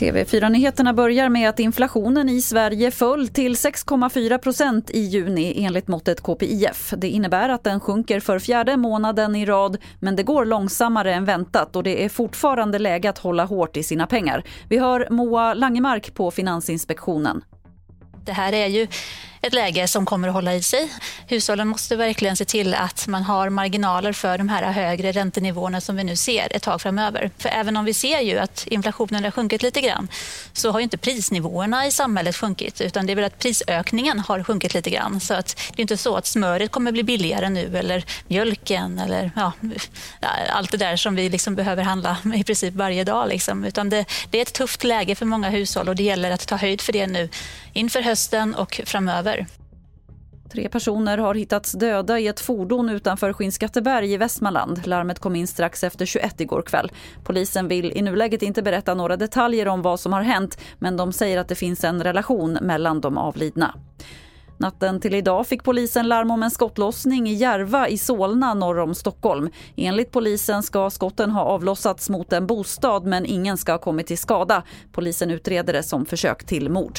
TV4-nyheterna börjar med att inflationen i Sverige föll till 6,4 procent i juni enligt måttet KPIF. Det innebär att den sjunker för fjärde månaden i rad men det går långsammare än väntat och det är fortfarande läge att hålla hårt i sina pengar. Vi hör Moa Langemark på Finansinspektionen. Det här är ju ett läge som kommer att hålla i sig. Hushållen måste verkligen se till att man har marginaler för de här högre räntenivåerna som vi nu ser ett tag framöver. För även om vi ser ju att inflationen har sjunkit lite grann så har ju inte prisnivåerna i samhället sjunkit utan det är väl att prisökningen har sjunkit lite grann. Så att det är inte så att smöret kommer bli billigare nu eller mjölken eller ja, allt det där som vi liksom behöver handla i princip varje dag. Liksom. Utan det, det är ett tufft läge för många hushåll och det gäller att ta höjd för det nu inför hösten och framöver. Tre personer har hittats döda i ett fordon utanför Skinnskatteberg i Västmanland. Larmet kom in strax efter 21 igår kväll. Polisen vill i nuläget inte berätta några detaljer om vad som har hänt men de säger att det finns en relation mellan de avlidna. Natten till idag fick polisen larm om en skottlossning i Järva i Solna norr om Stockholm. Enligt polisen ska skotten ha avlossats mot en bostad men ingen ska ha kommit till skada. Polisen utreder det som försök till mord.